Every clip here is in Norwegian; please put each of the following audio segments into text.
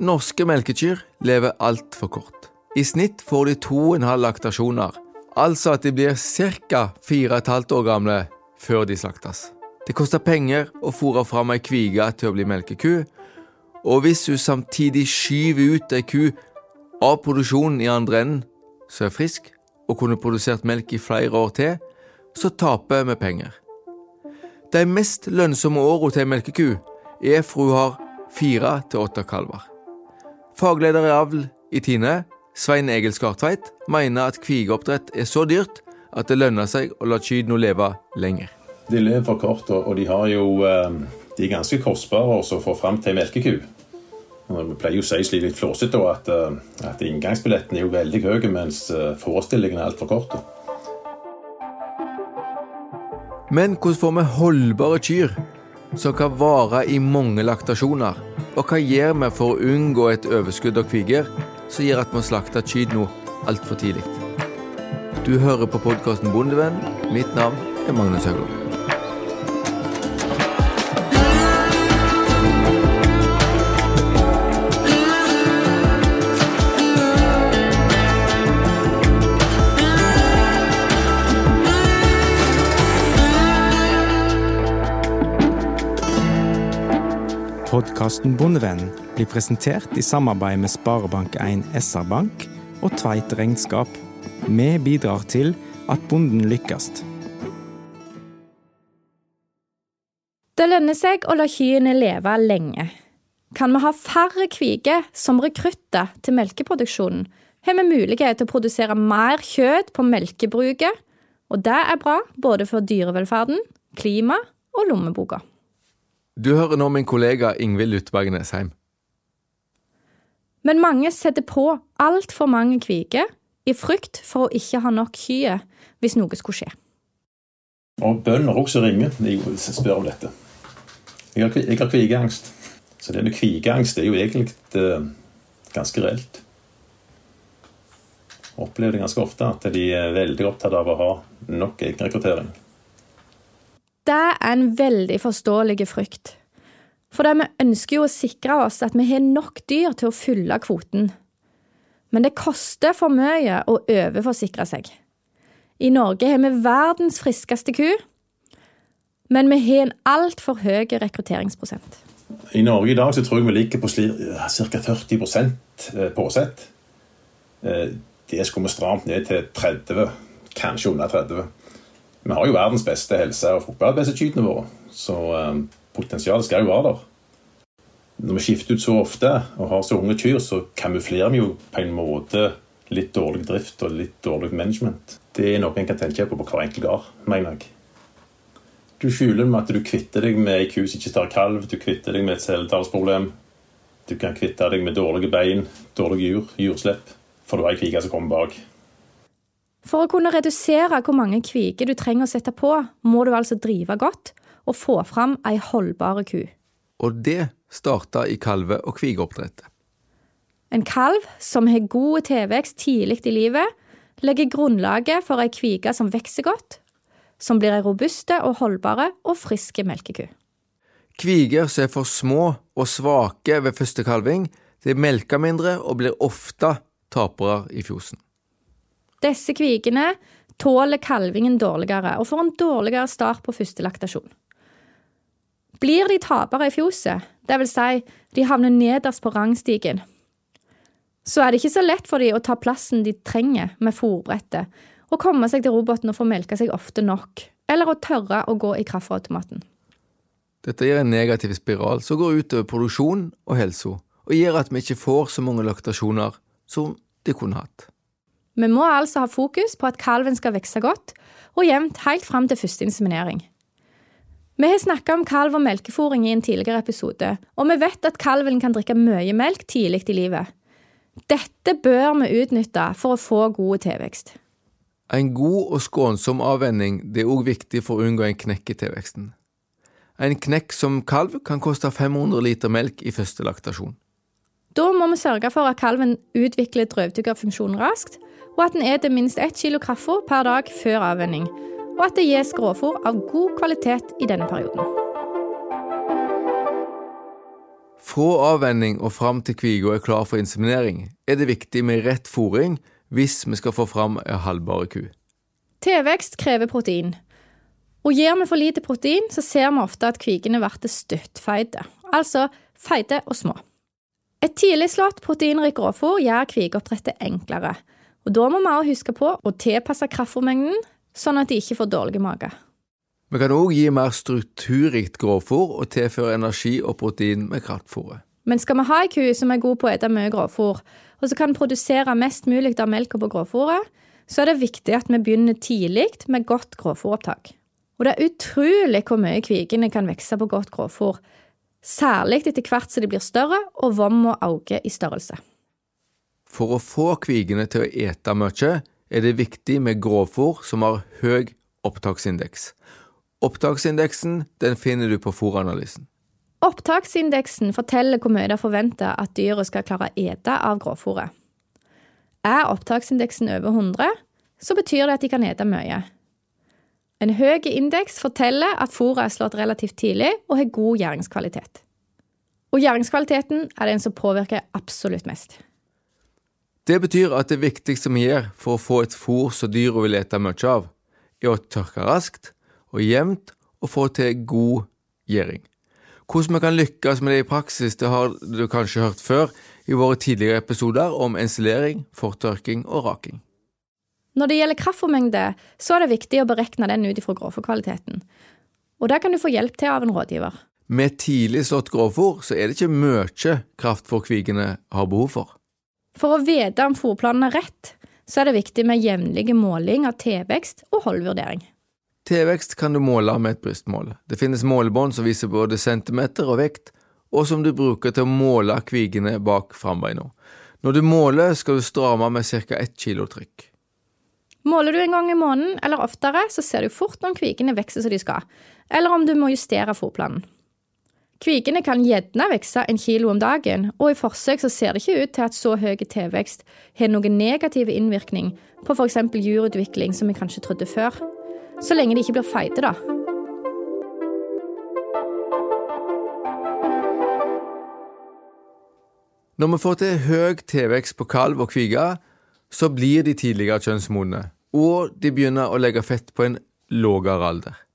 Norske melkekyr lever altfor kort. I snitt får de to og en halv laktasjoner, altså at de blir ca. fire og et halvt år gamle før de slaktes. Det koster penger å fôre fram ei kvige til å bli melkeku, og hvis du samtidig skyver ut ei ku av produksjonen i andre enden, som er frisk og kunne produsert melk i flere år til, så taper vi penger. De mest lønnsomme åra til ei melkeku er fra hun har fire til åtte kalver. Fagleder i avl i Tine, Svein Egil Skartveit, mener at kvigeoppdrett er så dyrt at det lønner seg å la kyrne leve lenger. De lever for kort, og de, jo, eh, de er ganske kostbare å få fram til melkeku. Vi pleier jo å si litt flåsete at, eh, at inngangsbilletten er jo veldig høy, mens eh, forestillingen er altfor kort. Men hvordan får vi holdbare kyr som kan vare i mange laktasjoner? Og hva gjør vi for å unngå et overskudd av kviger som gjør at vi slakter kyrne altfor tidlig? Du hører på podkasten Bondevenn. Mitt navn er Magnus Haugland. Podkasten Bondevennen blir presentert i samarbeid med Sparebank1 SR-Bank og Tveit Regnskap. Vi bidrar til at bonden lykkes. Det lønner seg å la kyrne leve lenge. Kan vi ha færre kviger som rekrutter til melkeproduksjonen, har vi mulighet til å produsere mer kjøtt på melkebruket, og det er bra både for dyrevelferden, klima og lommeboka. Du hører nå min kollega Ingvild Utberg Nesheim. Men mange setter på altfor mange kviker i frykt for å ikke ha nok kyr hvis noe skulle skje. Og bønder også ringer og spør om dette. Jeg har, jeg har kvigeangst. Så denne kvigeangst er jo egentlig uh, ganske reelt. Jeg opplever det ganske ofte at de er veldig opptatt av å ha nok egenrekruttering. Det er en veldig forståelig frykt. For vi ønsker jo å sikre oss at vi har nok dyr til å fylle kvoten. Men det koster for mye å overforsikre seg. I Norge har vi verdens friskeste ku, men vi har en altfor høy rekrutteringsprosent. I Norge i dag så tror jeg vi ligger på ca. 40 eh, påsett. Det skulle vi stramt ned til 30, kanskje under 30. Vi har jo verdens beste helse og våre, så eh, potensialet skal jo være der. Når vi skifter ut så ofte og har så unge kyr, så kamuflerer vi jo på en måte litt dårlig drift og litt dårlig management. Det er noe en kan tenke på på hver enkelt gard, mener jeg. Du skjuler med at du kvitter deg med ei ku som ikke tar kalv, du kvitter deg med et celletallsproblem. Du kan kvitte deg med dårlige bein, dårlige jur, jurslipp, for du har ei kvike som kommer bak. For å kunne redusere hvor mange kviger du trenger å sette på, må du altså drive godt og få fram ei holdbare ku. Og det starta i kalve- og kvigeoppdrettet. En kalv som har god tilvekst tidlig i livet, legger grunnlaget for ei kvige som vokser godt, som blir ei robuste og holdbare og friske melkeku. Kviger som er for små og svake ved første kalving, de melker mindre og blir ofte tapere i fjosen. Disse kvigene tåler kalvingen dårligere og får en dårligere start på første laktasjon. Blir de tapere i fjoset, dvs. Si, de havner nederst på rangstigen, så er det ikke så lett for dem å ta plassen de trenger med fòrbrettet, og komme seg til roboten og få melka seg ofte nok, eller å tørre å gå i kaffeautomaten. Dette gir en negativ spiral som går utover produksjon og helse, og gjør at vi ikke får så mange laktasjoner som de kunne hatt. Vi må altså ha fokus på at kalven skal vokse godt og jevnt helt fram til første inseminering. Vi har snakka om kalv og melkefòring i en tidligere episode, og vi vet at kalven kan drikke mye melk tidlig i livet. Dette bør vi utnytte for å få god tilvekst. En god og skånsom avvenning det er òg viktig for å unngå en knekk i tilveksten. En knekk som kalv kan koste 500 liter melk i første laktasjon. Da må vi sørge for at kalven utvikler drøvtyggerfunksjonen raskt, og at den spiser minst ett kilo kaffe per dag før avvenning, og at det gis grovfôr av god kvalitet i denne perioden. Fra avvenning og fram til kviga er klar for inseminering, er det viktig med rett fôring hvis vi skal få fram en halvbare ku. Tilvekst krever protein. Og Gir vi for lite protein, så ser vi ofte at kvigene blir støttfeite, altså feite og små. Et tidligslått proteinrikt grovfôr gjør kvigeoppdrettet enklere, og da må vi også huske på å tilpasse kraftfôrmengden, sånn at de ikke får dårlig mage. Vi kan òg gi mer strukturrikt grovfôr og tilføre energi og protein med kraftfôret. Men skal vi ha ei ku som er god på å ete mye grovfôr, og som kan produsere mest mulig av melka på grovfôret, så er det viktig at vi begynner tidlig med godt grovfôropptak. Og det er utrolig hvor mye kvigene kan vokse på godt grovfôr, særlig etter hvert som de blir større og vomma øker i størrelse. For å få kvigene til å ete mye, er det viktig med grovfôr som har høy opptaksindeks. Opptaksindeksen den finner du på fôranalysen. Opptaksindeksen forteller hvor mye det er forventa at dyret skal klare å ete av grovfòret. Er opptaksindeksen over 100, så betyr det at de kan ete mye. En høy indeks forteller at fôret er slått relativt tidlig og har god gjæringskvalitet. Og gjæringskvaliteten er den som påvirker absolutt mest. Det betyr at det viktigste vi gjør for å få et fôr som dyra vil ete mye av, er å tørke raskt og jevnt og få til god gjæring. Hvordan vi kan lykkes med det i praksis, det har du kanskje hørt før i våre tidligere episoder om ensilering, fortørking og raking. Når det gjelder kraftfòrmengde, så er det viktig å berekne den ut ifra grovfòrkvaliteten. Og der kan du få hjelp til av en rådgiver. Med tidlig slått grovfòr, så er det ikke mye kraftfòrkvigene har behov for. For å vite om fòrplanen er rett, så er det viktig med jevnlig måling av tilvekst og holdvurdering. Tilvekst kan du måle med et brystmål. Det finnes målebånd som viser både centimeter og vekt, og som du bruker til å måle kvigene bak frambeina. Når du måler, skal du stramme med ca. ett kilo trykk. Måler du en gang i måneden eller oftere, så ser du fort om kvigene vokser som de skal, eller om du må justere fôrplanen. Kvigene kan gjerne vokse en kilo om dagen, og i forsøk så ser det ikke ut til at så høy tilvekst har noen negativ innvirkning på f.eks. jurutvikling som vi kanskje trodde før. Så lenge de ikke blir feite, da. Når vi får til høy tilvekst på kalv og kvige, så blir de tidligere kjønnsmodne, og de begynner å legge fett på en lavere alder.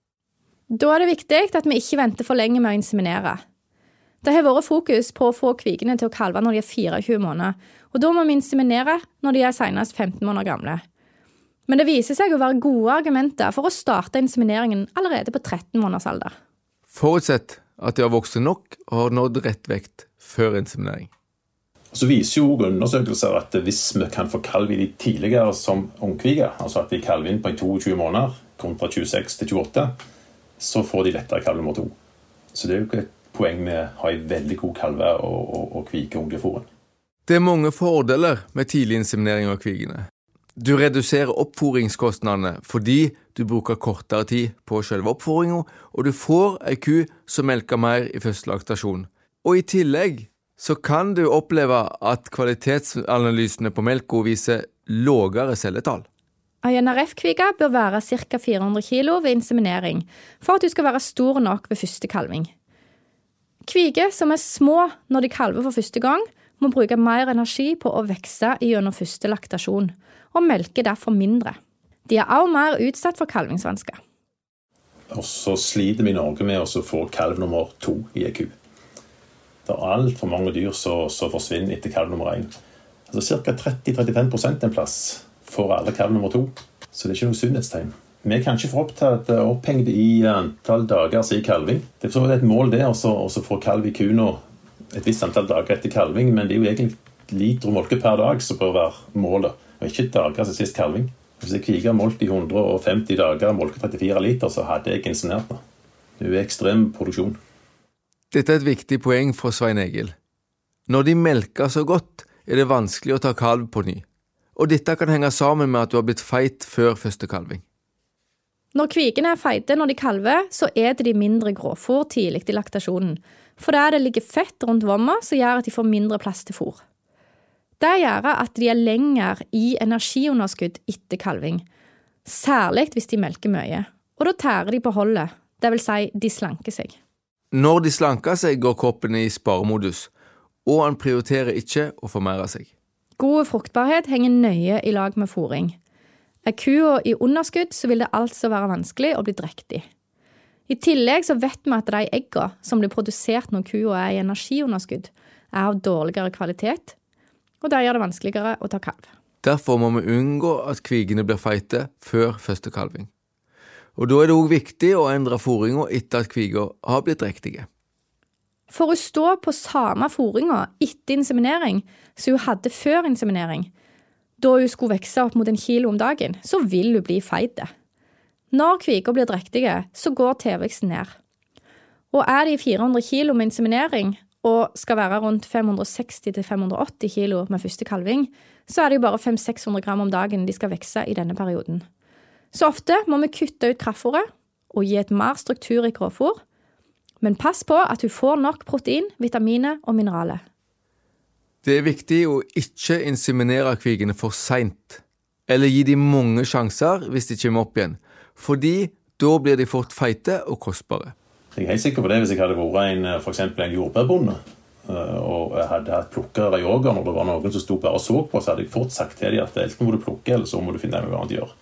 Da er det viktig at vi ikke venter for lenge med å inseminere. Det har vært fokus på å få kvigene til å kalve når de er 24 måneder, og da må vi inseminere når de er senest 15 måneder gamle. Men det viser seg å være gode argumenter for å starte insemineringen allerede på 13 måneders alder. Forutsett at de har vokst nok og har nådd rett vekt før inseminering. Så viser jo undersøkelser at hvis vi kan få kalv i de tidligere som ungkvige, altså at de kalver inn på 22 måneder kontra 26 til 28, så får de lettere kalv nummer to. Så det er jo ikke et poeng med å ha en veldig god kalve og, og, og kvike ungefòren. Det er mange fordeler med tidlig inseminering av kvigene. Du reduserer oppfòringskostnadene fordi du bruker kortere tid på selve oppfòringa, og du får ei ku som melker mer i første laktasjon. Og i tillegg så kan du oppleve at kvalitetsanalysene på melka viser lavere celletall. Ei NRF-kvige bør være ca. 400 kg ved inseminering for at du skal være stor nok ved første kalving. Kviger som er små når de kalver for første gang, må bruke mer energi på å vokse gjennom første laktasjon, og melker derfor mindre. De er også mer utsatt for kalvingsvansker. Og så sliter vi i Norge med å få kalv nummer to i ei ku. Det er altfor mange dyr som forsvinner etter kalv nummer én. Altså Ca. 30-35 en plass får alle kalv nummer to. Så det er ikke noe sunnhetstegn. Vi er kanskje for opptatt opphengt i antall dager siden kalving. Det er et mål det å få kalv i kua et visst antall dager etter kalving, men det er jo egentlig liter molke per dag som bør være målet, og ikke dager siden sist kalving. Hvis jeg kvige har i 150 dager og molker 34 liter, så hadde jeg insinert det. Det er jo ekstrem produksjon. Dette er et viktig poeng for Svein Egil. Når de melker så godt, er det vanskelig å ta kalv på ny, og dette kan henge sammen med at du har blitt feit før første kalving. Når kvikene er feite når de kalver, så eter de mindre gråfòr tidlig i laktasjonen, for der det ligger fett rundt vomma som gjør at de får mindre plass til fôr. Det gjør at de er lenger i energiunderskudd etter kalving, særlig hvis de melker mye, og da tærer de på holdet, det vil si de slanker seg. Når de slanker seg, går kroppen i sparemodus, og han prioriterer ikke å formere seg. God fruktbarhet henger nøye i lag med fôring. Er kua i underskudd, så vil det altså være vanskelig å bli drektig. I tillegg så vet vi at de eggene som blir produsert når kua er i energiunderskudd, er av dårligere kvalitet, og det gjør det vanskeligere å ta kalv. Derfor må vi unngå at kvigene blir feite før første kalving. Og Da er det òg viktig å endre fôringa etter at kviga har blitt drektige. For å stå på samme fôringa etter inseminering som hun hadde før inseminering, da hun skulle vokse opp mot en kilo om dagen, så vil hun bli feit. Når kviker blir drektige, så går tilveksten ned. Og er de 400 kilo med inseminering og skal være rundt 560-580 kilo med første kalving, så er det jo bare 500-600 gram om dagen de skal vokse i denne perioden. Så ofte må vi kutte ut kraftfôret og gi et mer struktur i grovfôr, men pass på at hun får nok protein, vitaminer og mineraler. Det er viktig å ikke inseminere kvigene for seint, eller gi dem mange sjanser hvis de kommer opp igjen, fordi da blir de fort feite og kostbare. Jeg er helt sikker på det hvis jeg hadde vært en, for en jordbærbonde eh, og jeg hadde hatt plukkere i yoga når det var noen som sto bare og så på, så hadde jeg fort sagt til dem at enten må du plukke, eller så må du finne deg noe annet gjøre.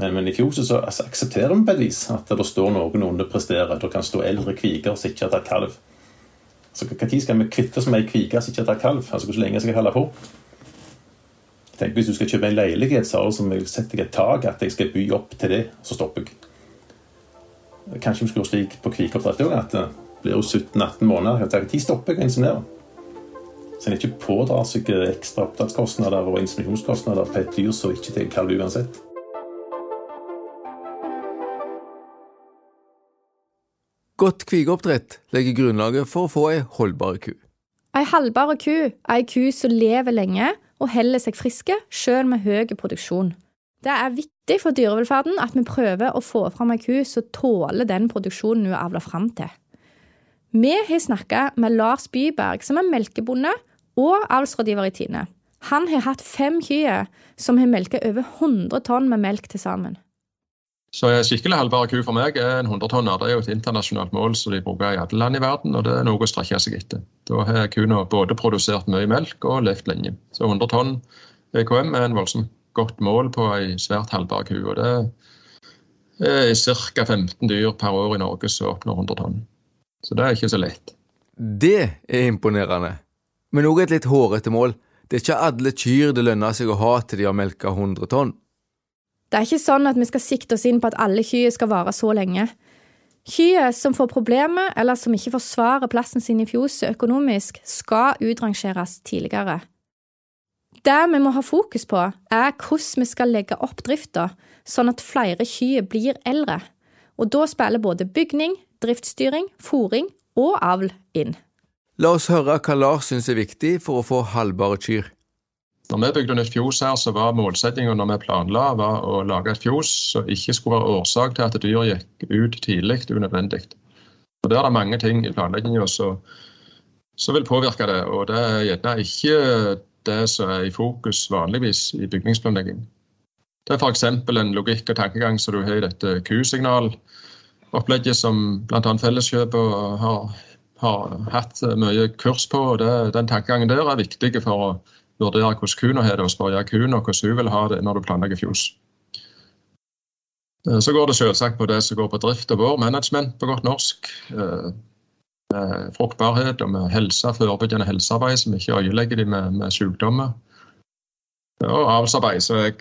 Men, i fjor så altså, aksepterer vi på et vis at det står noen underpresterer. Det kan stå eldre kviger som ikke har tatt kalv. Så Når skal vi kvitte oss med ei kvige som ikke har tatt kalv? Altså Hvor lenge skal jeg holde på? Tenk Hvis du skal kjøpe en leilighet, så har jeg et tak at jeg skal by opp til det, så stopper jeg. Kanskje vi skulle gjort slik på kvikeoppdrett òg, at det blir jo 17-18 måneder. Når stopper jeg å inseminere? Så en ikke pådrar seg ekstra oppdrettskostnader og inseminasjonskostnader på et dyr som ikke tar kalv uansett. Godt kvigeoppdrett legger grunnlaget for å få ei holdbar ku. Ei halvbar ku er ei ku som lever lenge og holder seg friske, sjøl med høy produksjon. Det er viktig for dyrevelferden at vi prøver å få fram ei ku som tåler den produksjonen hun avler fram til. Vi har snakka med Lars Byberg, som er melkebonde og avlsrådgiver i Tine. Han har hatt fem kyr som har melka over 100 tonn med melk til sammen. Så en skikkelig halvbar ku for meg er en 100-tonner. Det er jo et internasjonalt mål som de bruker i alle land i verden, og det er noe å strekke seg etter. Da har kua både produsert mye melk og levd lenge. Så 100 tonn EKM er en voldsomt godt mål på ei svært halvbar ku. og Det er ca. 15 dyr per år i Norge som oppnår 100 tonn. Så det er ikke så lett. Det er imponerende. Men òg et litt hårete mål. Det er ikke alle kyr det lønner seg å ha til de har melka 100 tonn. Det er ikke sånn at vi skal sikte oss inn på at alle kyr skal vare så lenge. Kyr som får problemer eller som ikke forsvarer plassen sin i fjoset økonomisk, skal utrangeres tidligere. Det vi må ha fokus på, er hvordan vi skal legge opp drifta, sånn at flere kyr blir eldre. Og da spiller både bygning, driftsstyring, fòring og avl inn. La oss høre hva Lars syns er viktig for å få halvbare kyr. Når vi bygde nytt fjos her, så var målsettingen når vi planla var å lage et fjos som ikke skulle være årsak til at dyr gikk ut tidlig unødvendig. Og Der er det mange ting i planlegginga som, vil påvirke det. Og det er gjerne ikke det som er i fokus vanligvis i bygningsplanlegging. Det er f.eks. en logikk og tankegang som du har i dette Q-signalopplegget som bl.a. Felleskjøpet har, har, hatt mye kurs på. og det, Den tankegangen der er viktig for å vurdere hvordan kua har det, og spørre kua hvordan hun vil ha det når du planlegger fjos. Eh, så går det selvsagt på det som går på drift og vår management på godt norsk. Eh, med fruktbarhet og med helse, forebyggende helsearbeid som ikke øyelegger dem med, med sykdommer. Og avlsarbeid, som jeg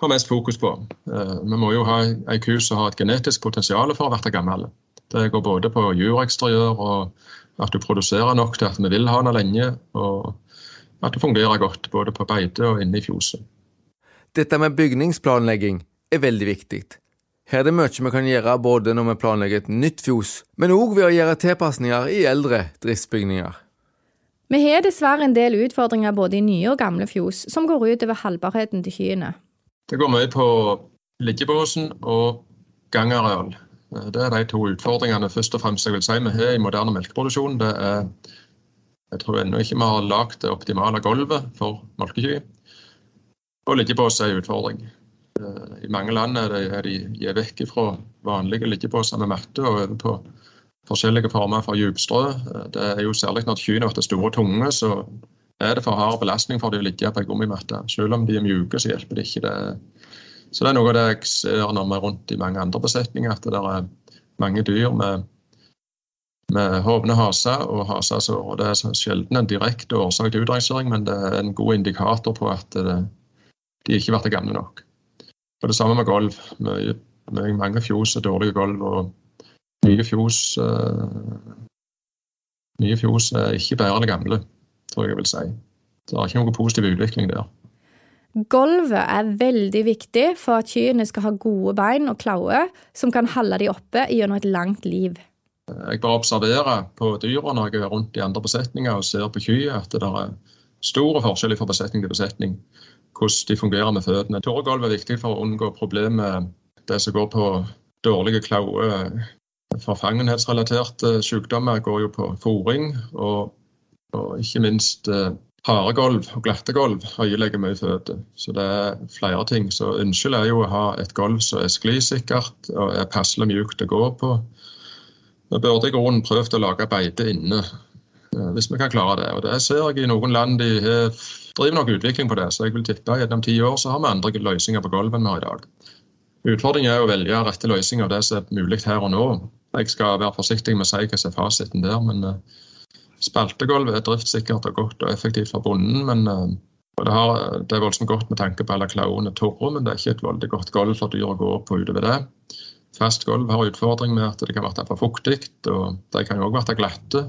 har mest fokus på. Eh, vi må jo ha ei ku som har et genetisk potensial for å bli gammel. Det går både på jureksteriør og at du produserer nok til at vi vil ha den lenge. og at det fungerer godt både på beite og inne i fjoset. Dette med bygningsplanlegging er veldig viktig. Her er det mye vi kan gjøre både når vi planlegger et nytt fjos, men òg ved å gjøre tilpasninger i eldre driftsbygninger. Vi har dessverre en del utfordringer både i nye og gamle fjos, som går ut over halvbarheten til kyene. Det går mye på liggebåsen og gangareal. Det er de to utfordringene først og fremst jeg vil si vi har i moderne melkeproduksjon. Det er jeg tror ennå ikke vi har lagd det optimale gulvet for melkeky. Og liggepose er en utfordring. Eh, I mange land er, er de gitt vekk fra vanlige liggeposer med matte og over på forskjellige former for djupstrø. Det er jo særlig når kyrne blir store og tunge, så er det for hard belastning for de å ligge på ei gummimatte. Selv om de er mjuke, så hjelper det ikke. det. Så det er noe av det jeg ser når vi er rundt i mange andre besetninger, at det er mange dyr med, med hovne haser og hasesår. Det er sjelden en direkte årsak til utrangering, men det er en god indikator på at det, de ikke blir gamle nok. Og Det samme med gulv. Mange fjos er dårlige gulv. og nye fjos uh, Mye fjos er ikke bedre enn gamle, tror jeg jeg vil si. Det er ikke noen positiv utvikling der. Gulvet er veldig viktig for at kyrne skal ha gode bein og klauer som kan holde de oppe gjennom et langt liv. Jeg bare observerer på dyra når jeg er rundt i andre besetninger og ser på kyr, at det er store forskjeller fra besetning til besetning hvordan de fungerer med føttene. Tåregulv er viktig for å unngå problemer med det som går på dårlige klauer, Forfangenhetsrelaterte sykdommer går jo på fòring, og, og, ikke minst eh, haregolv og glattegolv øyelegger mye føtter. Så det er flere ting. Så ønsket er jo å ha et gulv som er sklisikkert og er passelig mjukt å gå på. Vi burde i grunnen prøvd å lage beite inne, eh, hvis vi kan klare det. Og det ser jeg i noen land de driver nok utvikling på det, så jeg vil tippe gjennom ti år så har vi andre løsninger på gulvet enn vi har i dag. Utfordringen er å velge rette løsninger av det som er mulig her og nå. Jeg skal være forsiktig med å si hva som er fasiten der, men uh, spaltegulv er driftssikkert og godt og effektivt for bonden. men og det, har, det, er voldsomt godt med tanke på alle klauene torre, men det er ikke et veldig godt gulv for dyr å gå på utover det. Fast gulv har utfordring med at det kan være for fuktig, og det kan òg være glatte.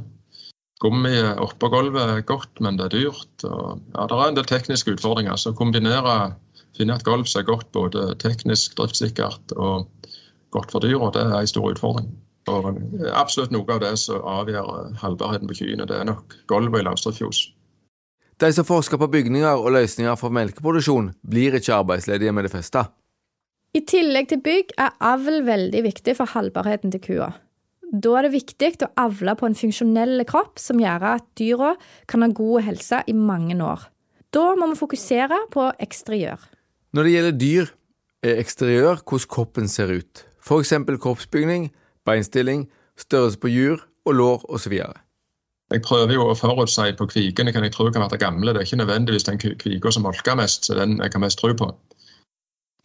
Gummi oppå gulvet er godt, men det er dyrt. Og, ja, det er en del tekniske utfordringer. Så kombinere finne et gulv som er godt både teknisk, driftssikkert og godt for dyra, det er en stor utfordring. Og absolutt noe av det som avgjør halvbarheten på kyrne, det er nok gulvet i Laustrefjos. De som forsker på bygninger og løsninger for melkeproduksjon, blir ikke arbeidsledige med det første. I tillegg til bygg er avl veldig viktig for holdbarheten til kua. Da er det viktig å avle på en funksjonell kropp som gjør at dyra kan ha god helse i mange år. Da må vi fokusere på eksteriør. Når det gjelder dyr, er eksteriør hvordan kroppen ser ut, f.eks. kroppsbygning, beinstilling, størrelse på jur og lår osv. Jeg prøver jo å forutsi på kvikene hva jeg tror kan være gamle. Det er ikke nødvendigvis den kvika som molker mest, så den jeg har mest tro på.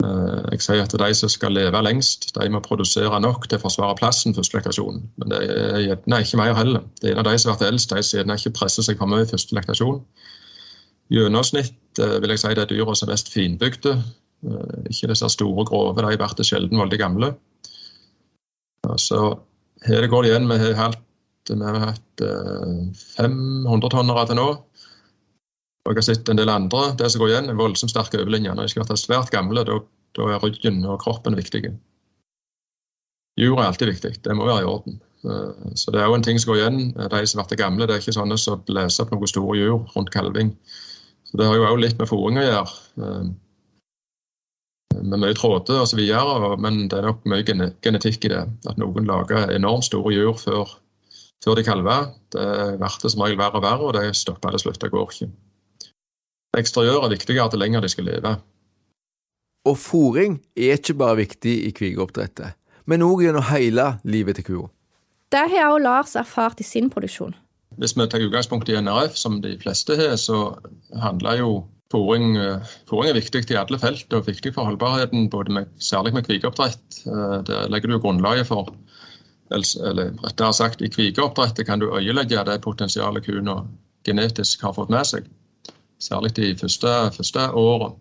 Eh, jeg sier at de som skal leve lengst, de må produsere nok til å forsvare plassen første lektasjon. Men det er gjerne ikke mer heller. Det er en av de som vært eldst, de som gjerne ikke presser seg for mye i første lektasjon. Gjennomsnitt eh, vil jeg si det er dyra som er mest finbygde. Eh, ikke disse store, grove. De blir sjelden veldig gamle. Så her går det igjen. Vi har hatt, vi har hatt eh, 500 tonnere til nå. Og jeg har sett en del andre. Det som går igjen, er voldsomt sterke overlinjer. Når de skal være svært gamle, da, da er ryggen og kroppen viktige. Jord er alltid viktig. Det må være i orden. Eh, så det er jo en ting som går igjen. De som blir gamle, det er ikke sånne som leser opp noen store jur rundt kalving. Så Det har jo òg litt med fôring å gjøre. Eh, med mye tråder osv., men det er nok mye genetikk i det. At noen lager enormt store jur før, før de kalver. Det blir som regel verre og verre, og det stopper det slutt. Det går ikke. Eksteriør er viktigere til lenger de skal leve. Og fòring er ikke bare viktig i kvigeoppdrettet, men òg gjennom hele livet til kua. Det har også Lars erfart i sin produksjon. Hvis vi tar utgangspunkt i NRF, som de fleste har, så handler jo fòring er viktig i alle felt og viktig for holdbarheten, med, særlig med kvikeoppdrett. Eh, der legger du grunnlaget for eller rettere sagt, I kvikeoppdrettet kan du øyelegge det potensialet kua genetisk har fått med seg. Særlig de første, første årene.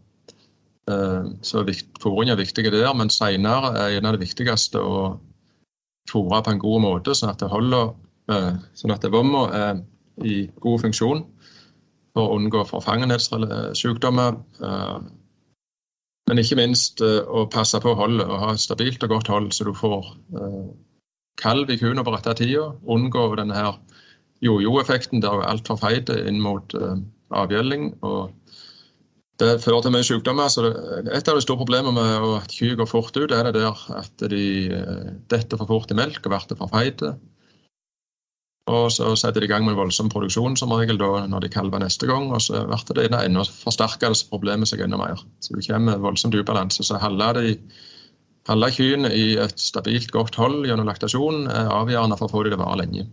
Eh, så fòring er viktig der, men senere er en av det viktigste å fòre på en god måte, sånn at det holder, sånn at vomma er i god funksjon for å unngå forfangenhetssykdommer. Eh, men ikke minst eh, å passe på holdet og ha et stabilt og godt hold, så du får eh, kalv i kua på rette tida. Unngå denne jojo-effekten der du er altfor feit inn mot avgjelding. og det fører til mye sykdommer. så Et av de store problemene med at kyr går fort ut, er det der at de detter for fort i melk og blir for feite. Og så setter de i gang med voldsom produksjon som regel da, når de kalver neste gang. Og så blir det enda forsterker problemet seg enda mer. Så du kommer med voldsomt ubalanse. Så Holde kyrne i et stabilt godt hold gjennom laktasjon er avgjørende for å få dem til å vare lenge.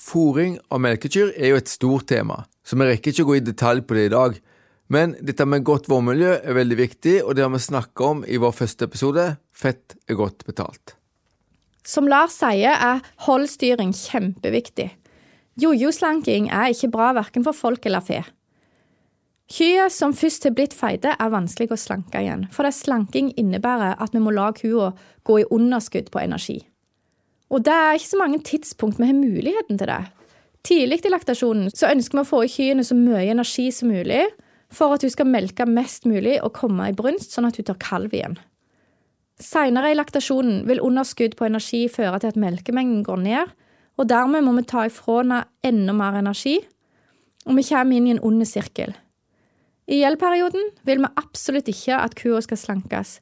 Fôring av melkekyr er jo et stort tema, så vi rekker ikke å gå i detalj på det i dag. Men dette med godt vårmiljø er veldig viktig, og det har vi snakka om i vår første episode, Fett er godt betalt. Som Lars sier, er holdstyring kjempeviktig. Jojo-slanking er ikke bra verken for folk eller fe. Kyr som først har blitt feite, er vanskelig å slanke igjen, for slanking innebærer at vi må la kua gå i underskudd på energi. Og det er ikke så mange tidspunkt vi har muligheten til det. Tidlig i laktasjonen så ønsker vi å få i kyrne så mye energi som mulig for at hun skal melke mest mulig og komme i brunst, sånn at hun tar kalv igjen. Senere i laktasjonen vil underskudd på energi føre til at melkemengden går ned, og dermed må vi ta ifra henne enda mer energi, og vi kommer inn i en ond sirkel. I gjeldperioden vil vi absolutt ikke at kua skal slankes,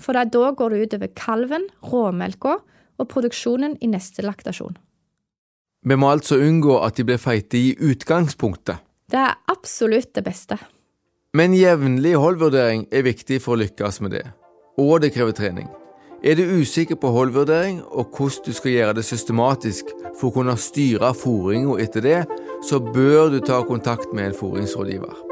for da går det utover kalven, råmelka og produksjonen i neste laktasjon. Vi må altså unngå at de blir feite i utgangspunktet. Det er absolutt det beste. Men jevnlig holdvurdering er viktig for å lykkes med det, og det krever trening. Er du usikker på holdvurdering og hvordan du skal gjøre det systematisk for å kunne styre fôringa etter det, så bør du ta kontakt med en fôringsrådgiver.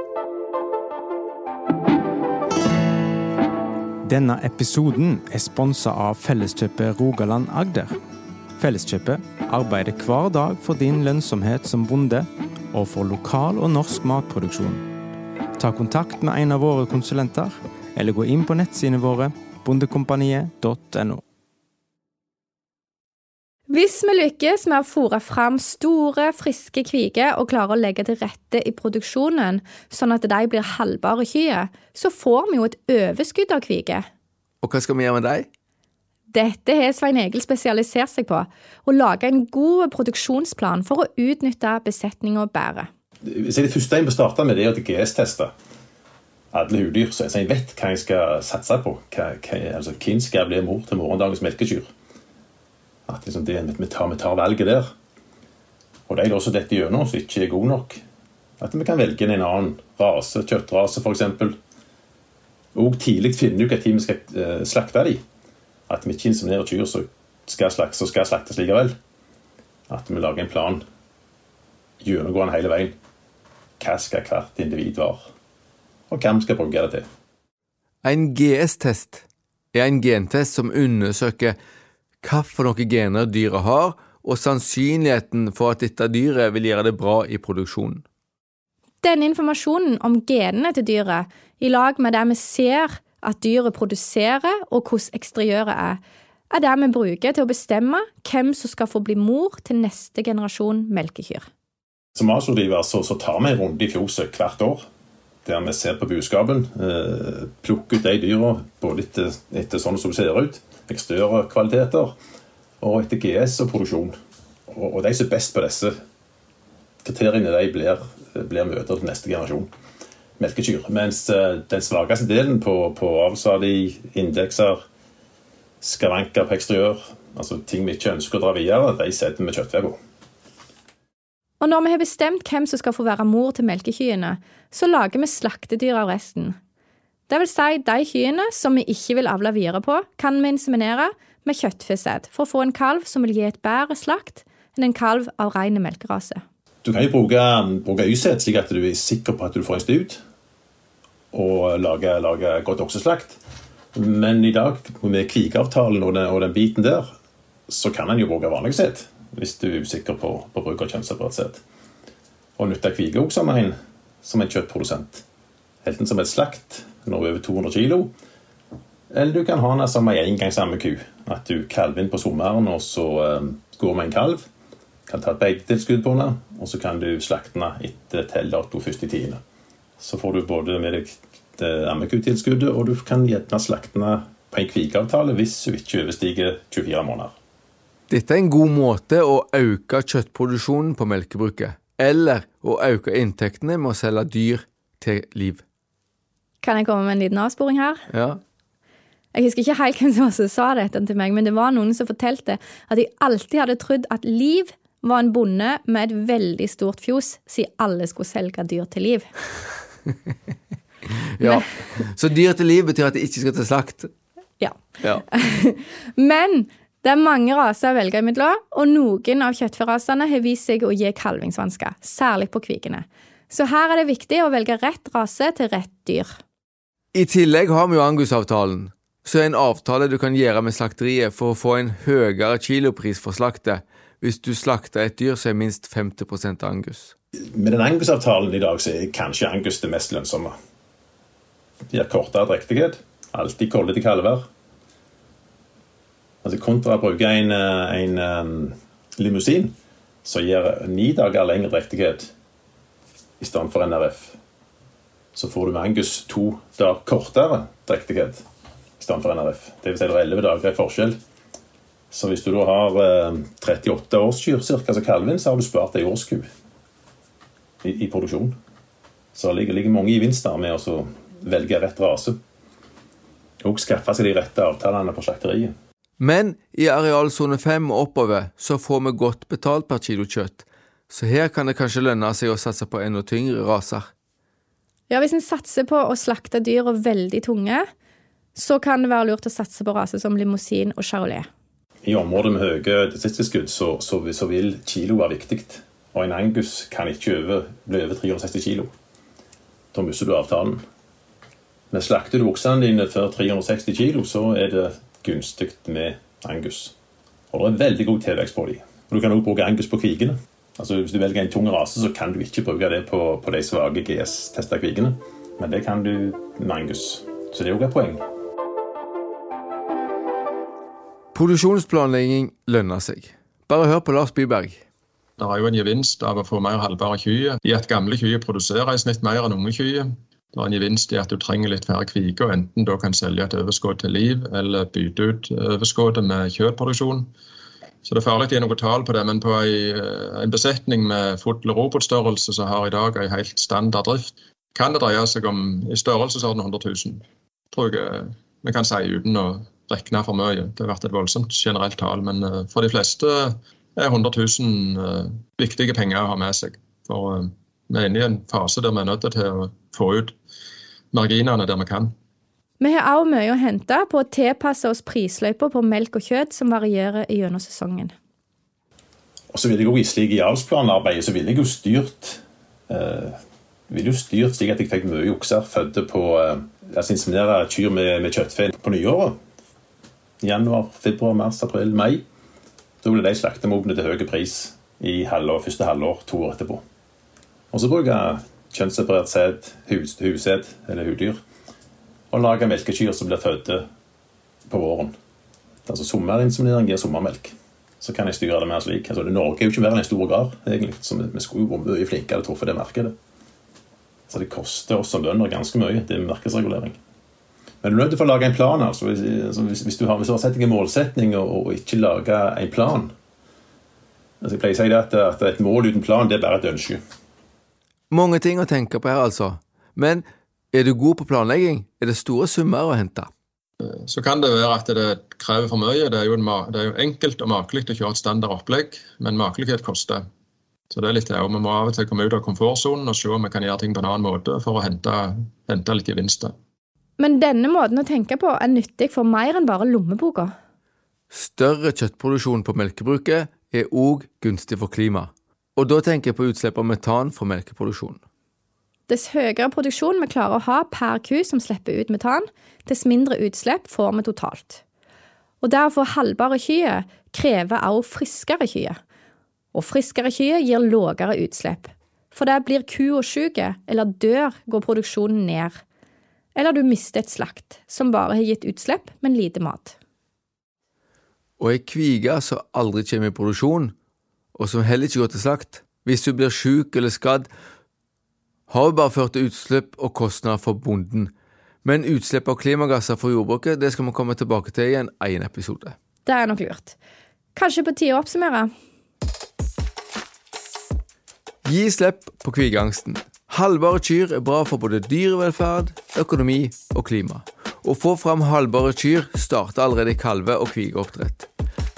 Denne episoden er sponsa av Felleskjøpet Rogaland Agder. Felleskjøpet arbeider hver dag for din lønnsomhet som bonde, og for lokal og norsk matproduksjon. Ta kontakt med en av våre konsulenter, eller gå inn på nettsidene våre bondekompaniet.no. Hvis vi lykkes med å fòre fram store, friske kviger og klarer å legge til rette i produksjonen, sånn at de blir halvbare kyr, så får vi jo et overskudd av kviger. Og hva skal vi gjøre med dem? Dette har Svein Egil spesialisert seg på, å lage en god produksjonsplan for å utnytte besetninga bedre. Så det første jeg må starte med, det er å GS-teste alle huddyr, så jeg vet hva jeg skal satse på. Hva, hva, altså, hvem skal bli mor til morgendagens melkekyr? At liksom det, vi, tar, vi tar valget der. Og de som detter gjennom, som ikke er gode nok, at vi kan velge en annen rase, kjøttrase f.eks. Og tidlig finne ut når vi skal uh, slakte dem. At vi ikke inseminerer kyr som skal, slaktes, som skal slaktes likevel. At vi lager en plan gjennomgående hele veien. Hva skal hvert individ være? Og hvem skal bruke det til? En GS-test er en gentest som undersøker hvilke gener dyret har, og sannsynligheten for at dette dyret vil gjøre det bra i produksjonen. Denne informasjonen om genene til dyret, i lag med det vi ser at dyret produserer og hvordan eksteriøret er, er det vi bruker til å bestemme hvem som skal få bli mor til neste generasjon melkekyr. Som avslutningsdriver så, så tar vi en runde i fjoset hvert år der vi ser på buskapen. Eh, plukker ut de dyra både etter, etter sånn som det ser ut, eksteriørkvaliteter og etter GS og produksjon. Og, og de som er best på disse kriteriene, de blir, blir møter til neste generasjon melkekyr. Mens uh, den svakeste delen på, på avlsverdi, indekser, skavanker på eksteriør, altså ting vi ikke ønsker å dra videre, de setter vi kjøttved. Og når vi har bestemt hvem som skal få være mor til melkekyene, så lager vi slaktedyr av resten. Det vil si, de kyrne som vi ikke vil avle videre på, kan vi inseminere med kjøttfesæd for å få en kalv som vil gi et bedre slakt enn en kalv av ren melkerase. Du kan jo bruke, bruke y slik at du er sikker på at du får en stud, og lage, lage godt okseslakt. Men i dag, med kvikeavtalen og den, og den biten der, så kan en jo bruke vanlig sæd hvis du er usikker på, på bruk av kjønnsseparert sæd. Og nytte kvige også som som en kjøttprodusent. Helten som et slakt når over 200 kg. Eller du kan ha den som ei engangsammeku. At du kalver inn på sommeren, og så um, går med en kalv. Kan ta et beitetilskudd på den, og så kan du slakte den etter i tiende. Så får du både med deg ammekutilskuddet, og du kan gjerne slakte den på en kvikeavtale hvis hun ikke overstiger 24 måneder. Dette er en god måte å øke kjøttproduksjonen på melkebruket, eller å øke inntektene med å selge dyr til liv. Kan jeg komme med en liten avsporing her? Ja. Jeg husker ikke helt hvem som sa dette til meg, men det var noen som fortalte at de alltid hadde trodd at Liv var en bonde med et veldig stort fjos, siden alle skulle selge dyr til Liv. ja, Så dyr til liv betyr at de ikke skal til slakt? Ja. Ja. Men det er mange raser å velge imellom, og noen av kjøttfyrrasene har vist seg å gi kalvingsvansker, særlig på kvikene. Så her er det viktig å velge rett rase til rett dyr. I tillegg har vi jo Angus-avtalen, så er en avtale du kan gjøre med slakteriet for å få en høyere kilopris for slaktet hvis du slakter et dyr som er minst 50% Angus. Med den Angus-avtalen i dag så er kanskje Angus det mest lønnsomme. De har kortere drektighet, alltid kolde til kalver. Altså Kontra å bruke en, en, en um, limousin, som gir ni dager lengre drektighet i stedet for NRF. Så får du med Angus to dager kortere drektighet i stedet for NRF. Det vil si det er 11 dager i forskjell. Så hvis du da har eh, 38 årskyr cirka, som kalvin, så har du spart ei årsku i, i produksjon. Så det ligger, ligger mange gevinster med å velge rett rase. Og skaffe seg de rette avtalene på slakteriet. Men i arealsone 5 og oppover så får vi godt betalt per kilo kjøtt, så her kan det kanskje lønne seg å satse på enda tyngre raser. Ja, Hvis en satser på å slakte dyra veldig tunge, så kan det være lurt å satse på raser som limousin og charolais. I områder med høye distriktstilskudd så, så, så, vil kilo være viktig. Og en angus kan ikke over, bli over 360 kilo. Da mister du avtalen. Men slakter du oksene dine før 360 kilo, så er det gunstig med angus. Og det er veldig god tilvekst på dem. Og du kan også bruke angus på kvikene. Altså Hvis du velger en tung rase, så kan du ikke bruke det på, på de svake GS-testa kvigene. Men det kan du med angus. Så det er òg et poeng. Produksjonsplanlegging lønner seg. Bare hør på Lars Byberg. Det er jo en gevinst av å få mer halvbare kyr. I at gamle kyr produserer i snitt mer enn unge kyr. Det er en gevinst i at du trenger litt færre kviger, og enten da kan selge et overskudd til liv, eller bytte ut overskuddet med kjøttproduksjon. Så det er farlig å gi noe tall på det, men på en besetning med fotel- og robotstørrelse som har i dag en helt standard drift, kan det dreie seg om i størrelsesorden 100 000. Tror jeg vi kan si uten å rekne for mye. Det har vært et voldsomt generelt tall, men eh, for de fleste er 100 000 eh, viktige penger å ha med seg. For eh, vi er inne i en fase der vi er nødt til å få ut marginene der vi kan. Vi har også mye å hente på å tilpasse oss prisløyper på melk og kjøtt som varierer gjennom sesongen. Og så vil jeg også I slik avlsplanarbeidet så ville jeg jo styrt eh, vil jo styrt slik at jeg fikk mye okser fødte på eh, altså inseminere kyr med, med kjøttfe på nyåret. Januar, februar, mars, april, mai. Da ble de slaktemogne til høy pris i halvår, første halvår to år etterpå. Og så bruke kjønnsseparert sæd, hus, hussæd eller huddyr og lage melkekyr som blir fødte på våren. Altså Sommerinseminering gir sommermelk. Så kan jeg styre det mer slik. Altså, Norge er jo ikke mer enn en stor grad, egentlig. Så vi, skulle vært mye flinkere til å treffe det markedet. Så det koster oss som bønder ganske mye. Det er markedsregulering. Men du er nødt til å lage en plan. altså. Altså, hvis, hvis du har, hvis du har sett deg en målsetning og, og, ikke lage en plan altså Jeg pleier å si at, at et mål uten plan det er bare et ønske. Mange ting å tenke på her, altså. Men er du god på planlegging, er det store summer å hente. Så kan det være at det krever for mye. Det er jo, en, det er jo enkelt og makelig å kjøre et standard opplegg, men makelighet koster. Så det er litt det. Og Vi må av og til komme ut av komfortsonen og se om vi kan gjøre ting på en annen måte for å hente, hente litt gevinster. Men denne måten å tenke på er nyttig for mer enn bare lommeboka. Større kjøttproduksjon på melkebruket er òg gunstig for klimaet. Og da tenker jeg på utslipp av metan fra melkeproduksjon. Dess høyere produksjon vi klarer å ha per ku som slipper ut metan, dess mindre utslipp får vi totalt. Og det å få halvbare kyr krever også friskere kyr. Og friskere kyr gir lavere utslipp. For der blir kua syk, eller dør, går produksjonen ned. Eller du mister et slakt, som bare har gitt utslipp, men lite mat. Og ei kvige som aldri kommer i produksjon, og som heller ikke går til slakt, hvis du blir syk eller skadd, har bare ført til utslipp og kostnader for bonden. Men utslipp av klimagasser for jordbruket det skal vi komme tilbake til i en egen episode. Det er nok lurt. Kanskje på tide å oppsummere? Gi slipp på kvigeangsten. Halvbare kyr er bra for både dyrevelferd, økonomi og klima. Å få fram halvbare kyr starter allerede i kalve- og kvigeoppdrett.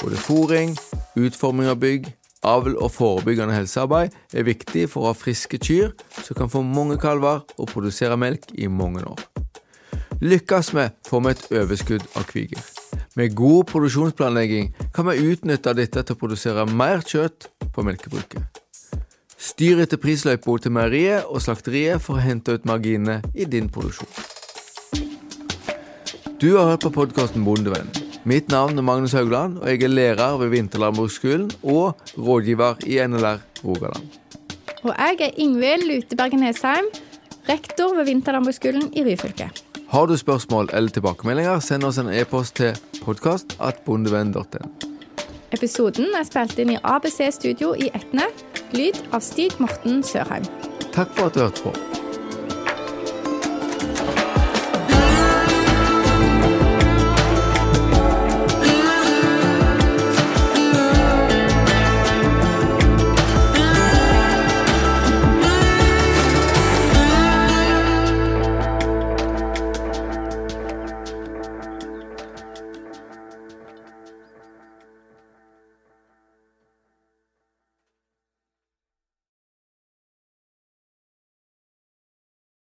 Både fòring, utforming av bygg, Avl og forebyggende helsearbeid er viktig for å ha friske kyr som kan få mange kalver og produsere melk i mange år. Lykkes vi, får vi et overskudd av kviger. Med god produksjonsplanlegging kan vi utnytte dette til å produsere mer kjøtt på melkebruket. Styr etter prisløypa til meieriet og slakteriet for å hente ut marginene i din produksjon. Du har hørt på podkasten Bondevenn. Mitt navn er Magnus Haugland, og jeg er lærer ved Vinterlandbruksskolen og rådgiver i NLR Rogaland. Og jeg er Ingvild Lutebergen Nesheim, rektor ved Vinterlandbruksskolen i Ryfylke. Har du spørsmål eller tilbakemeldinger, send oss en e-post til podkast.bondevenn.no. Episoden er spilt inn i ABC Studio i Etne. Lyd av Stig Morten Sørheim. Takk for at du hørte på.